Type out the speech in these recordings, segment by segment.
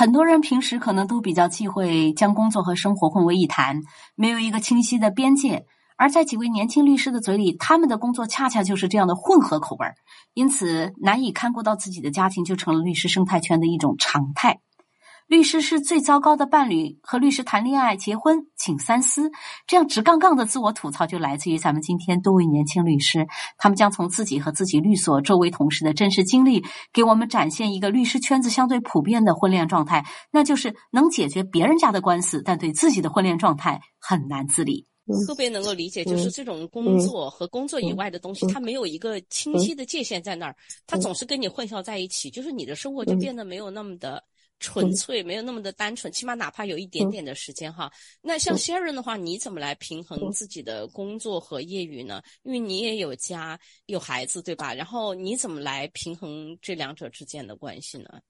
很多人平时可能都比较忌讳将工作和生活混为一谈，没有一个清晰的边界。而在几位年轻律师的嘴里，他们的工作恰恰就是这样的混合口味儿，因此难以看顾到自己的家庭，就成了律师生态圈的一种常态。律师是最糟糕的伴侣，和律师谈恋爱、结婚，请三思。这样直杠杠的自我吐槽，就来自于咱们今天多位年轻律师，他们将从自己和自己律所周围同事的真实经历，给我们展现一个律师圈子相对普遍的婚恋状态，那就是能解决别人家的官司，但对自己的婚恋状态很难自理。特别能够理解，就是这种工作和工作以外的东西，它没有一个清晰的界限在那儿，它总是跟你混淆在一起，就是你的生活就变得没有那么的纯粹，没有那么的单纯，起码哪怕有一点点的时间哈。那像 Sharon 的话，你怎么来平衡自己的工作和业余呢？因为你也有家有孩子，对吧？然后你怎么来平衡这两者之间的关系呢？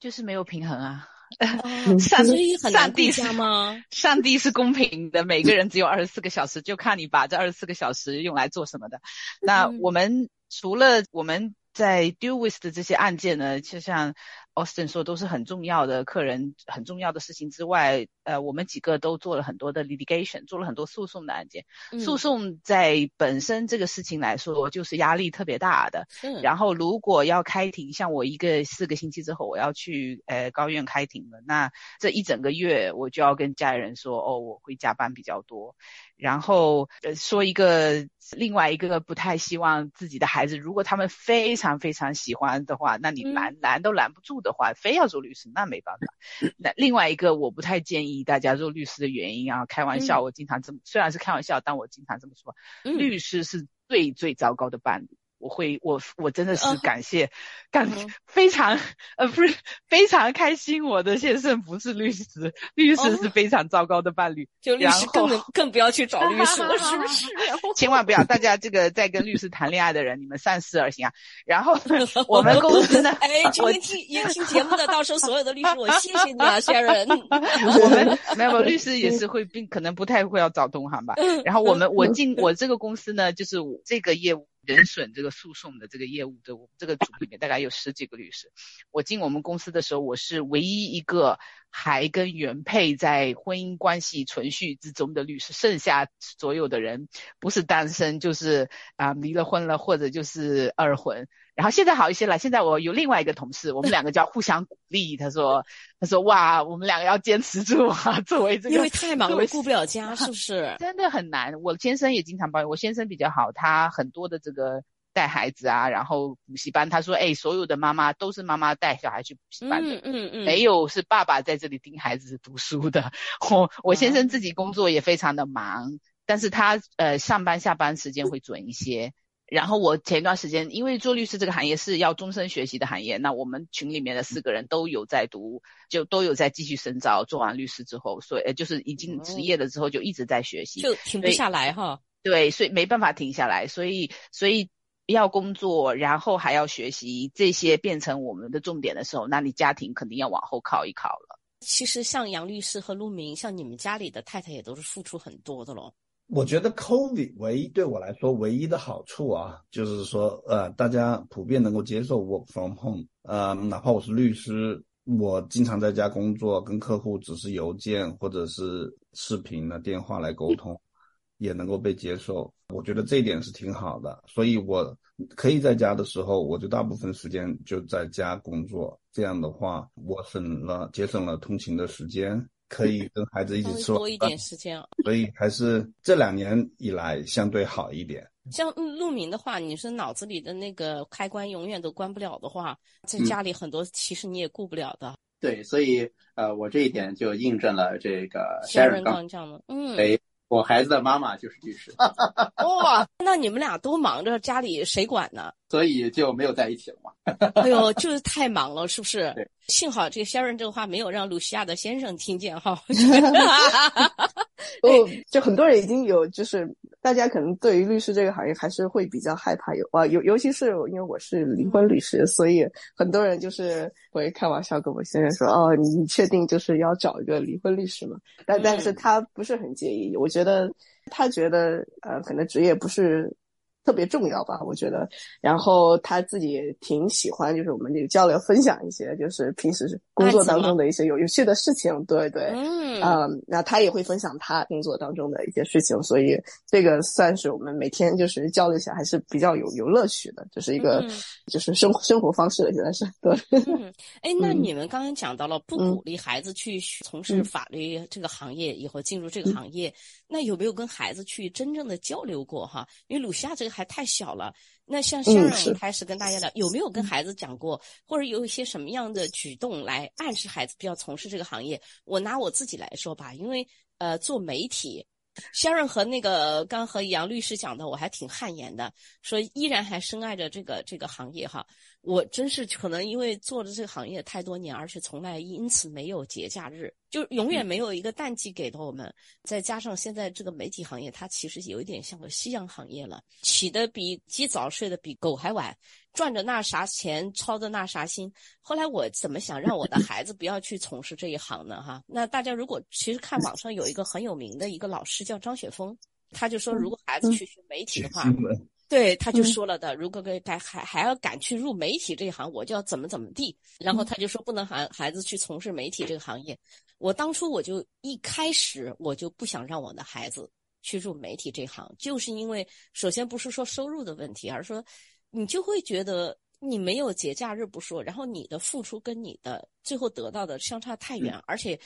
就是没有平衡啊。上帝上帝是吗？上帝是公平的，每个人只有二十四个小时，就看你把这二十四个小时用来做什么的。那我们除了我们在 deal with 的这些案件呢，就像。Austin 说都是很重要的客人，很重要的事情之外，呃，我们几个都做了很多的 litigation，做了很多诉讼的案件。诉讼在本身这个事情来说，就是压力特别大的。嗯。然后如果要开庭，像我一个四个星期之后我要去呃高院开庭了，那这一整个月我就要跟家人说，哦，我会加班比较多。然后呃说一个另外一个不太希望自己的孩子，如果他们非常非常喜欢的话，那你拦拦都拦不住的话，非要做律师那没办法。那另外一个我不太建议大家做律师的原因啊，开玩笑，我经常这么虽然是开玩笑，但我经常这么说，律师是最最糟糕的伴侣。我会，我我真的是感谢，感非常呃不是非常开心。我的先生不是律师，律师是非常糟糕的伴侣。就律师更更不要去找律师了，是不是？千万不要，大家这个在跟律师谈恋爱的人，你们三思而行啊。然后 我们公司呢，哎，今天听也听节目的，到时候所有的律师，我谢谢你啊，Sharon。我们没有律师也是会并可能不太会要找同行吧。然后我们我进我这个公司呢，就是这个业务。人损这个诉讼的这个业务的这个组里面大概有十几个律师。我进我们公司的时候，我是唯一一个还跟原配在婚姻关系存续之中的律师，剩下所有的人不是单身就是啊离了婚了，或者就是二婚。然后现在好一些了。现在我有另外一个同事，我们两个叫互相鼓励。他说：“ 他说哇，我们两个要坚持住啊，作为这个，因为太忙了，顾不了家，是不是？真的很难。我先生也经常抱怨，我先生比较好，他很多的这个带孩子啊，然后补习班。他说：哎，所有的妈妈都是妈妈带小孩去补习班的，嗯嗯嗯，没有是爸爸在这里盯孩子读书的。我我先生自己工作也非常的忙，但是他呃上班下班时间会准一些。”然后我前一段时间，因为做律师这个行业是要终身学习的行业，那我们群里面的四个人都有在读，就都有在继续深造。做完律师之后，所以就是已经职业了之后，就一直在学习，就停不下来哈。对，所以没办法停下来，所以所以要工作，然后还要学习，这些变成我们的重点的时候，那你家庭肯定要往后靠一靠了。其实像杨律师和陆明，像你们家里的太太也都是付出很多的喽。我觉得 COVID 唯一对我来说唯一的好处啊，就是说，呃，大家普遍能够接受 work from home，呃，哪怕我是律师，我经常在家工作，跟客户只是邮件或者是视频的电话来沟通，也能够被接受。我觉得这一点是挺好的，所以我可以在家的时候，我就大部分时间就在家工作。这样的话，我省了节省了通勤的时间。可以跟孩子一起吃多一点时间，所以还是这两年以来相对好一点。像陆明的话，你是脑子里的那个开关永远都关不了的话，在家里很多其实你也顾不了的。对，所以呃，我这一点就印证了这个 Sharon 刚讲的，嗯。我孩子的妈妈就是律师，哇！那你们俩都忙着，家里谁管呢？所以就没有在一起了嘛。哎呦，就是太忙了，是不是？对。幸好这个 Sharon 这个话没有让露西亚的先生听见哈。哦，就很多人已经有，就是大家可能对于律师这个行业还是会比较害怕，有啊，尤尤其是因为我是离婚律师，所以很多人就是会开玩笑跟我先生说：“哦，你你确定就是要找一个离婚律师吗？”但但是他不是很介意，我觉得他觉得呃，可能职业不是。特别重要吧，我觉得。然后他自己也挺喜欢，就是我们这个交流分享一些，就是平时工作当中的一些有有趣的事情。对对，嗯，那他也会分享他工作当中的一些事情，所以这个算是我们每天就是交流起来还是比较有有乐趣的，就是一个就是生生活方式了，现在是对。哎，那你们刚刚讲到了不鼓励孩子去从事法律这个行业，以后进入这个行业，那有没有跟孩子去真正的交流过哈？因为鲁夏这个还太小了。那像先生开始跟大家聊，有没有跟孩子讲过，或者有一些什么样的举动来暗示孩子不要从事这个行业？我拿我自己来说吧，因为呃做媒体，先生和那个刚和杨律师讲的，我还挺汗颜的，说依然还深爱着这个这个行业哈。我真是可能因为做了这个行业太多年，而且从来因此没有节假日，就永远没有一个淡季给到我们。再加上现在这个媒体行业，它其实有一点像个夕阳行业了，起的比鸡早，睡的比狗还晚，赚着那啥钱，操着那啥心。后来我怎么想让我的孩子不要去从事这一行呢？哈，那大家如果其实看网上有一个很有名的一个老师叫张雪峰，他就说如果孩子去学媒体的话。对，他就说了的，如果给还还还要敢去入媒体这一行，我就要怎么怎么地。然后他就说不能喊孩子去从事媒体这个行业。我当初我就一开始我就不想让我的孩子去入媒体这行，就是因为首先不是说收入的问题，而是说你就会觉得你没有节假日不说，然后你的付出跟你的最后得到的相差太远，而且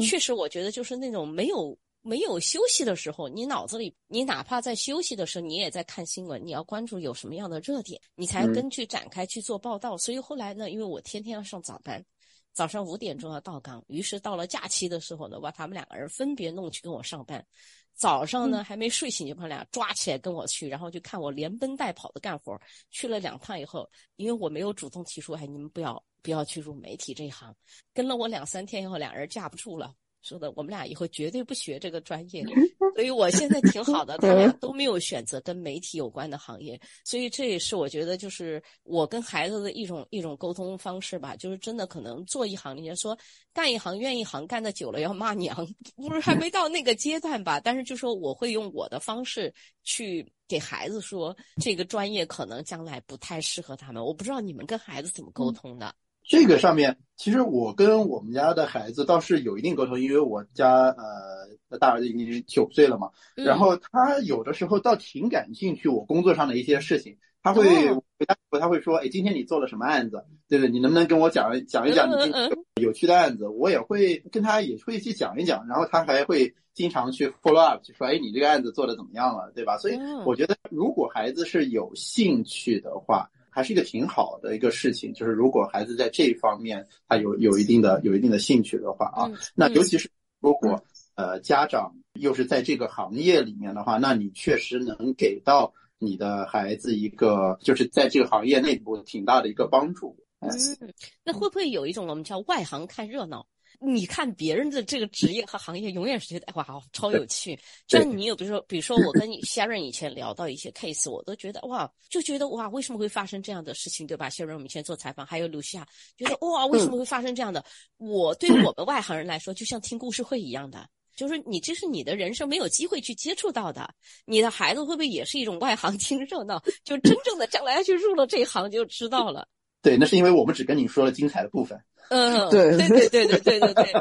确实我觉得就是那种没有。没有休息的时候，你脑子里，你哪怕在休息的时候，你也在看新闻，你要关注有什么样的热点，你才根据展开去做报道。所以后来呢，因为我天天要上早班，早上五点钟要到岗，于是到了假期的时候呢，把他们两个人分别弄去跟我上班。早上呢还没睡醒，就把俩抓起来跟我去，然后就看我连奔带跑的干活。去了两趟以后，因为我没有主动提出，哎，你们不要不要去入媒体这一行。跟了我两三天以后，俩人架不住了。说的，我们俩以后绝对不学这个专业，所以我现在挺好的，他俩都没有选择跟媒体有关的行业，所以这也是我觉得就是我跟孩子的一种一种沟通方式吧，就是真的可能做一行，人家说干一行怨一行，干的久了要骂娘，不是还没到那个阶段吧？但是就说我会用我的方式去给孩子说，这个专业可能将来不太适合他们，我不知道你们跟孩子怎么沟通的。这个上面，其实我跟我们家的孩子倒是有一定沟通，因为我家呃大儿子已经九岁了嘛，然后他有的时候倒挺感兴趣我工作上的一些事情，他会回答他会说，哎，今天你做了什么案子？对不对？你能不能跟我讲讲一讲你有趣的案子？我也会跟他也会去讲一讲，然后他还会经常去 follow up，就说，哎，你这个案子做的怎么样了？对吧？所以我觉得，如果孩子是有兴趣的话。还是一个挺好的一个事情，就是如果孩子在这一方面他有有一定的有一定的兴趣的话啊，那尤其是如果呃家长又是在这个行业里面的话，那你确实能给到你的孩子一个就是在这个行业内部挺大的一个帮助。嗯，那会不会有一种我们叫外行看热闹？你看别人的这个职业和行业，永远是觉得哇，超有趣。就像你有，比如说，比如说我跟 Sharon 以前聊到一些 case，我都觉得哇，就觉得哇，为什么会发生这样的事情，对吧？Sharon 我们以前做采访，还有 Lucia，觉得哇，为什么会发生这样的？我对我 们外行人来说，就像听故事会一样的，就是你这是你的人生没有机会去接触到的。你的孩子会不会也是一种外行听热闹？就真正的将来去入了这一行就知道了。对，那是因为我们只跟你说了精彩的部分。嗯，对对对对对对对对。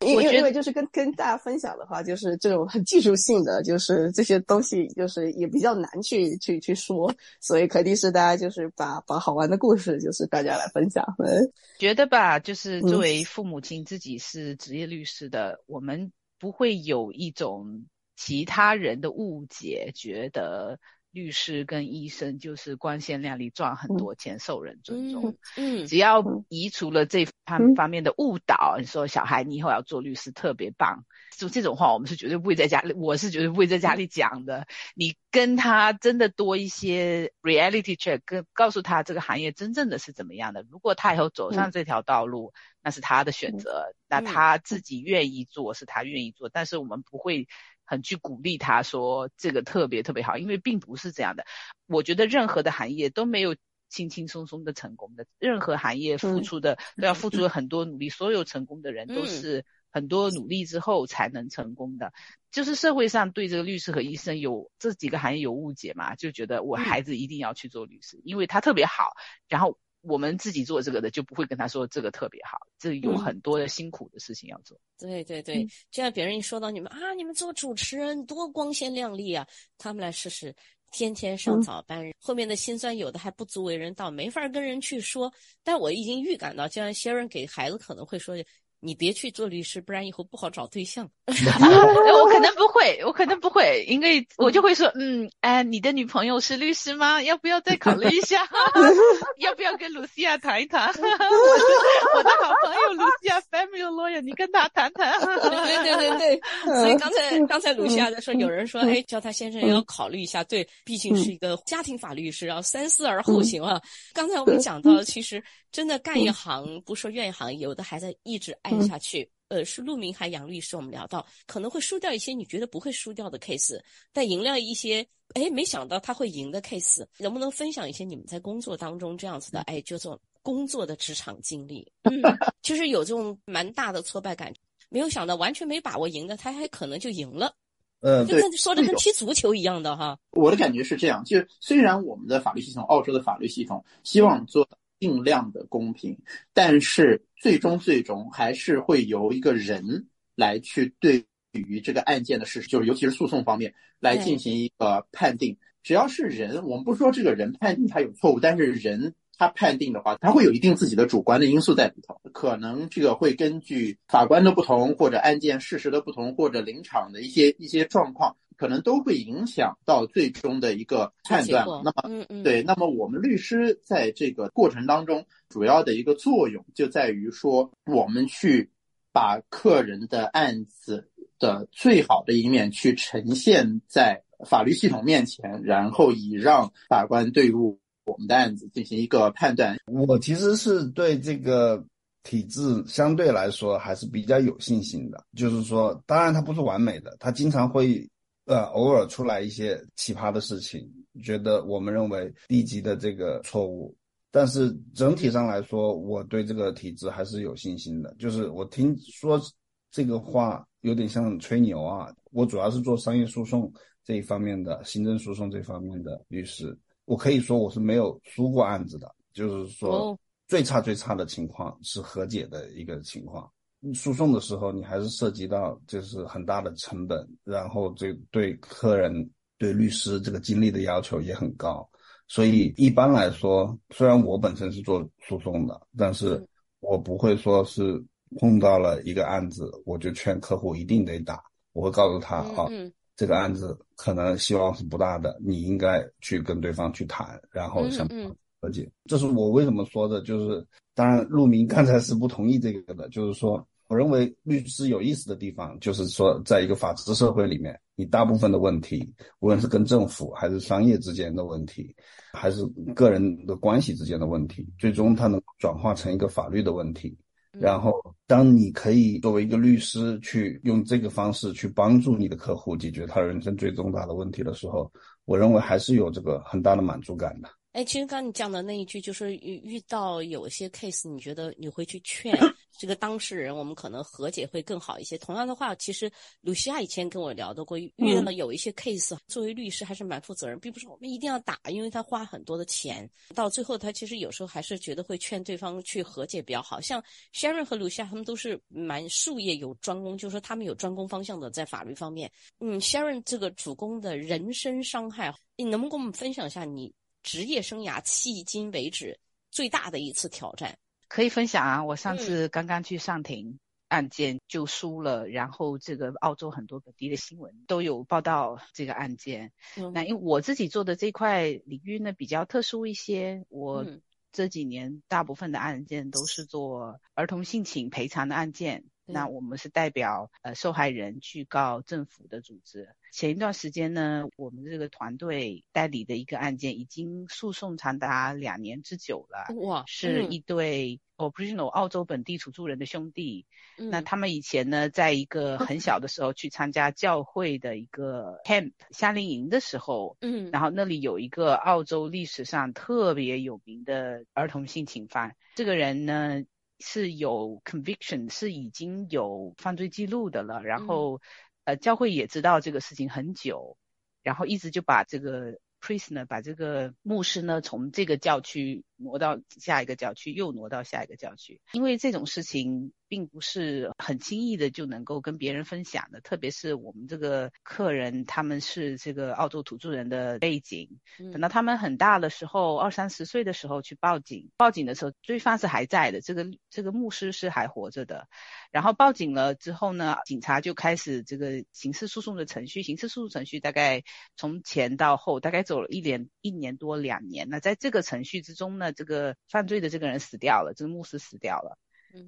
因为因为就是跟跟大家分享的话，就是这种很技术性的，就是这些东西，就是也比较难去去去说，所以肯定是大家就是把把好玩的故事，就是大家来分享。嗯觉得吧，就是作为父母亲，自己是职业律师的，我们不会有一种其他人的误解，觉得。律师跟医生就是光鲜亮丽赚很多钱受人尊重，嗯，只要移除了这方方面的误导，你说小孩你以后要做律师特别棒，就这种话我们是绝对不会在家里，我是绝对不会在家里讲的。你跟他真的多一些 reality check，跟告诉他这个行业真正的是怎么样的。如果他以后走上这条道路，那是他的选择，那他自己愿意做是他愿意做，但是我们不会。很去鼓励他说这个特别特别好，因为并不是这样的。我觉得任何的行业都没有轻轻松松的成功的，任何行业付出的都要付出了很多努力。所有成功的人都是很多努力之后才能成功的。就是社会上对这个律师和医生有这几个行业有误解嘛，就觉得我孩子一定要去做律师，因为他特别好。然后我们自己做这个的就不会跟他说这个特别好，这有很多的辛苦的事情要做。对对对，就像别人一说到你们啊，你们做主持人多光鲜亮丽啊，他们来试试，天天上早班，后面的辛酸有的还不足为人道，没法跟人去说。但我已经预感到，就像先生给孩子可能会说。你别去做律师，不然以后不好找对象。我可能不会，我可能不会，因为我就会说，嗯，哎，你的女朋友是律师吗？要不要再考虑一下？要不要跟露西亚谈一谈？我 我的好朋友露西亚，family lawyer，你跟他谈谈。对对对对，所以刚才刚才露西亚在说，有人说，哎，叫他先生要考虑一下，对，毕竟是一个家庭法律师，要三思而后行啊。刚才我们讲到，其实。真的干一行，不说愿意行，有的还在一直爱下去。呃，是陆明还杨律师，我们聊到可能会输掉一些你觉得不会输掉的 case，但赢了一些，哎，没想到他会赢的 case，能不能分享一些你们在工作当中这样子的，哎，就这种工作的职场经历？嗯，就是有这种蛮大的挫败感，没有想到完全没把握赢的，他还可能就赢了。嗯，对，说的跟踢足球一样的哈。我的感觉是这样，就是虽然我们的法律系统，澳洲的法律系统希望做。尽量的公平，但是最终最终还是会由一个人来去对于这个案件的事实，就是尤其是诉讼方面来进行一个判定。只要是人，我们不说这个人判定他有错误，但是人他判定的话，他会有一定自己的主观的因素在里头，可能这个会根据法官的不同，或者案件事实的不同，或者临场的一些一些状况。可能都会影响到最终的一个判断。那么，对，那么我们律师在这个过程当中，主要的一个作用就在于说，我们去把客人的案子的最好的一面去呈现在法律系统面前，然后以让法官对于我们的案子进行一个判断。我其实是对这个体制相对来说还是比较有信心的，就是说，当然它不是完美的，它经常会。呃，偶尔出来一些奇葩的事情，觉得我们认为低级的这个错误，但是整体上来说，我对这个体制还是有信心的。就是我听说这个话有点像吹牛啊，我主要是做商业诉讼这一方面的，行政诉讼这方面的律师，我可以说我是没有输过案子的，就是说最差最差的情况是和解的一个情况。诉讼的时候，你还是涉及到就是很大的成本，然后这对客人、对律师这个精力的要求也很高，所以一般来说，虽然我本身是做诉讼的，但是我不会说是碰到了一个案子，我就劝客户一定得打，我会告诉他啊，这个案子可能希望是不大的，你应该去跟对方去谈，然后想和解。这是我为什么说的，就是当然陆明刚才是不同意这个的，就是说。我认为律师有意思的地方，就是说，在一个法治社会里面，你大部分的问题，无论是跟政府还是商业之间的问题，还是个人的关系之间的问题，最终它能转化成一个法律的问题。然后，当你可以作为一个律师去用这个方式去帮助你的客户解决他人生最重大的问题的时候，我认为还是有这个很大的满足感的。哎，其实刚你讲的那一句，就是遇遇到有些 case，你觉得你会去劝 这个当事人，我们可能和解会更好一些。同样的话，其实鲁西亚以前跟我聊到过，遇到了有一些 case，作为律师还是蛮负责任，并不是我们一定要打，因为他花很多的钱，到最后他其实有时候还是觉得会劝对方去和解比较好。像 Sharon 和鲁西亚他们都是蛮术业有专攻，就是说他们有专攻方向的在法律方面。嗯，Sharon 这个主攻的人身伤害，你能不能跟我们分享一下你？职业生涯迄今为止最大的一次挑战，可以分享啊！我上次刚刚去上庭，案件就输了，然后这个澳洲很多本地的新闻都有报道这个案件。那因为我自己做的这块领域呢比较特殊一些，我这几年大部分的案件都是做儿童性侵赔偿的案件。那我们是代表呃受害人去告政府的组织。前一段时间呢，我们这个团队代理的一个案件已经诉讼长达两年之久了。哇，是一对 Aboriginal 澳洲本地土著人的兄弟。那他们以前呢，在一个很小的时候去参加教会的一个 camp 夏令营的时候，嗯，然后那里有一个澳洲历史上特别有名的儿童性侵犯。这个人呢。是有 conviction，是已经有犯罪记录的了，然后呃教会也知道这个事情很久，然后一直就把这个 priest 呢，把这个牧师呢从这个教区挪到下一个教区，又挪到下一个教区，因为这种事情。并不是很轻易的就能够跟别人分享的，特别是我们这个客人，他们是这个澳洲土著人的背景，等到他们很大的时候，二三十岁的时候去报警，报警的时候罪犯是还在的，这个这个牧师是还活着的，然后报警了之后呢，警察就开始这个刑事诉讼的程序，刑事诉讼程序大概从前到后大概走了一年一年多两年，那在这个程序之中呢，这个犯罪的这个人死掉了，这个牧师死掉了。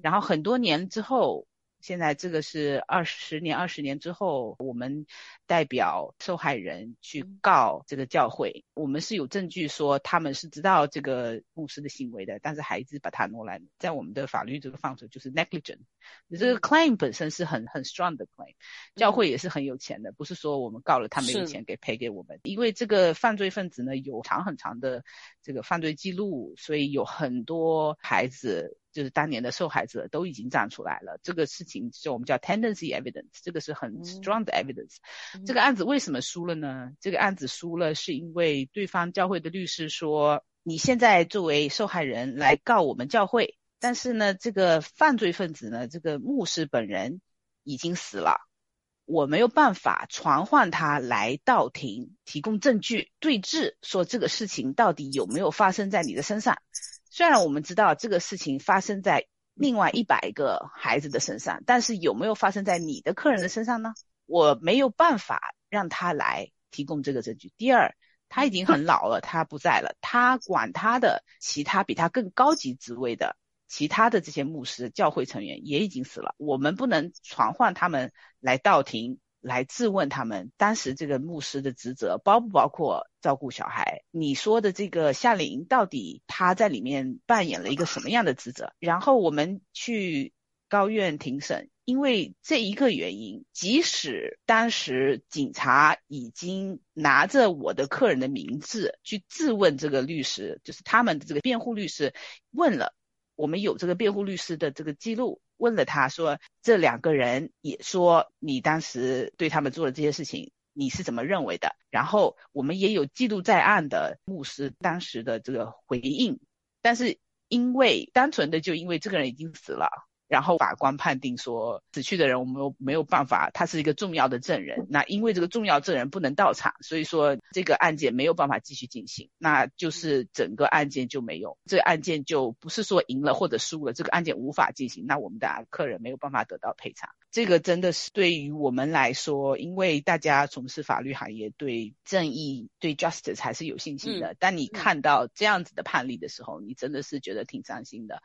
然后很多年之后，现在这个是二十年、二十年之后，我们代表受害人去告这个教会。我们是有证据说他们是知道这个牧师的行为的，但是孩子把他挪来，在我们的法律这个范畴就是 negligent。你这个 claim 本身是很很 strong 的 claim，教会也是很有钱的，不是说我们告了他没有钱给赔给我们，因为这个犯罪分子呢有长很长的这个犯罪记录，所以有很多孩子。就是当年的受害者都已经站出来了，这个事情就我们叫 tendency evidence，这个是很 strong 的 evidence。这个案子为什么输了呢？这个案子输了是因为对方教会的律师说，你现在作为受害人来告我们教会，但是呢，这个犯罪分子呢，这个牧师本人已经死了，我没有办法传唤他来到庭提供证据对质，说这个事情到底有没有发生在你的身上。虽然我们知道这个事情发生在另外一百个孩子的身上，但是有没有发生在你的客人的身上呢？我没有办法让他来提供这个证据。第二，他已经很老了，他不在了，他管他的其他比他更高级职位的其他的这些牧师、教会成员也已经死了，我们不能传唤他们来到庭。来质问他们当时这个牧师的职责包不包括照顾小孩？你说的这个夏令营到底他在里面扮演了一个什么样的职责？然后我们去高院庭审，因为这一个原因，即使当时警察已经拿着我的客人的名字去质问这个律师，就是他们的这个辩护律师问了，我们有这个辩护律师的这个记录。问了他说，这两个人也说你当时对他们做的这些事情，你是怎么认为的？然后我们也有记录在案的牧师当时的这个回应，但是因为单纯的就因为这个人已经死了。然后法官判定说，死去的人我们没有办法，他是一个重要的证人。那因为这个重要证人不能到场，所以说这个案件没有办法继续进行，那就是整个案件就没有，这个案件就不是说赢了或者输了，这个案件无法进行，那我们的客人没有办法得到赔偿。这个真的是对于我们来说，因为大家从事法律行业，对正义、对 justice 还是有信心的。但你看到这样子的判例的时候，你真的是觉得挺伤心的。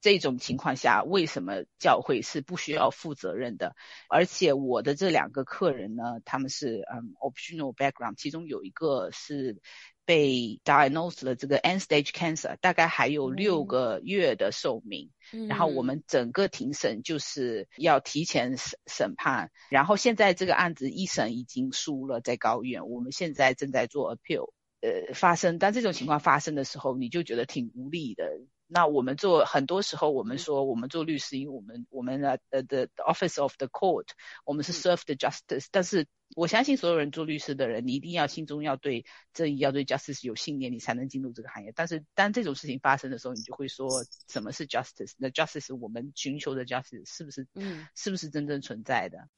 这种情况下，为什么教会是不需要负责任的？而且我的这两个客人呢，他们是嗯 optional background，其中有一个是被 diagnosed 了这个 end stage cancer，大概还有六个月的寿命。然后我们整个庭审就是要提前审审判，然后现在这个案子一审已经输了，在高院，我们现在正在做 appeal。呃，发生，当这种情况发生的时候，你就觉得挺无力的。那我们做很多时候，我们说我们做律师，因为我们我们的呃的 office of the court，我们是 serve the justice。但是我相信所有人做律师的人，你一定要心中要对正义、要对 justice 有信念，你才能进入这个行业。但是当这种事情发生的时候，你就会说什么是 justice？那 justice 我们寻求的 justice 是不是嗯是不是真正存在的？